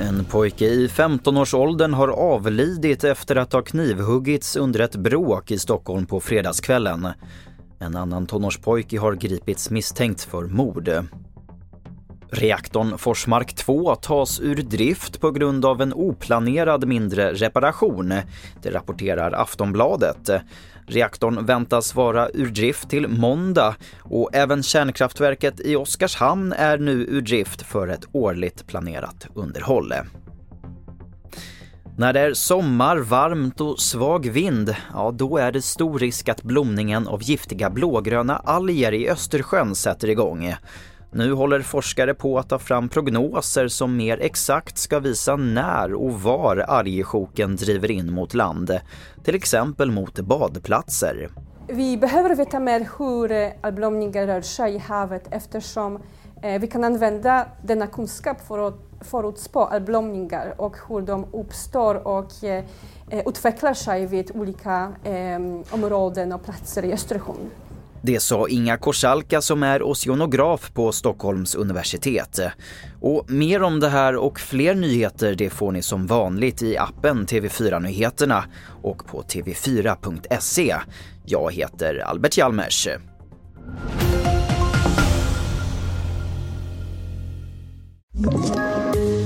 En pojke i 15-årsåldern har avlidit efter att ha knivhuggits under ett bråk i Stockholm på fredagskvällen. En annan tonårspojke har gripits misstänkt för mord. Reaktorn Forsmark 2 tas ur drift på grund av en oplanerad mindre reparation. Det rapporterar Aftonbladet. Reaktorn väntas vara ur drift till måndag och även kärnkraftverket i Oskarshamn är nu ur drift för ett årligt planerat underhåll. När det är sommar, varmt och svag vind, ja då är det stor risk att blomningen av giftiga blågröna alger i Östersjön sätter igång. Nu håller forskare på att ta fram prognoser som mer exakt ska visa när och var algesjoken driver in mot land, till exempel mot badplatser. Vi behöver veta mer hur eh, algblomningar rör sig i havet eftersom eh, vi kan använda denna kunskap för att förutspå algblomningar och hur de uppstår och eh, utvecklar sig vid olika områden och platser i Östersjön. Det sa Inga Korsalka som är oceanograf på Stockholms universitet. Och mer om det här och fler nyheter det får ni som vanligt i appen TV4 Nyheterna och på tv4.se. Jag heter Albert Hjalmers.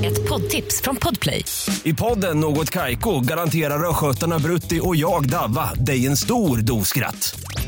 Ett poddtips från Podplay. I podden Något Kaiko garanterar östgötarna Brutti och jag, Davva, dig en stor dos skratt.